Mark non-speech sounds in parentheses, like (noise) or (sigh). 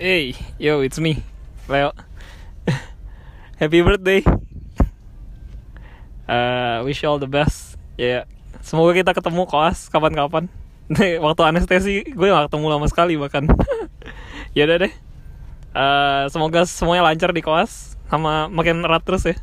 Hey, yo, it's me, Leo. Happy birthday. Uh, wish you all the best. Ya, semoga kita ketemu koas kapan-kapan. (laughs) Waktu anestesi gue gak ketemu lama sekali bahkan. (laughs) ya udah deh. Uh, semoga semuanya lancar di koas sama makin erat terus ya.